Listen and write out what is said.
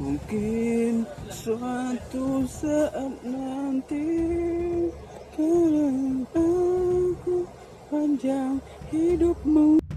Mungkin suatu saat nanti Kalau aku panjang hidupmu.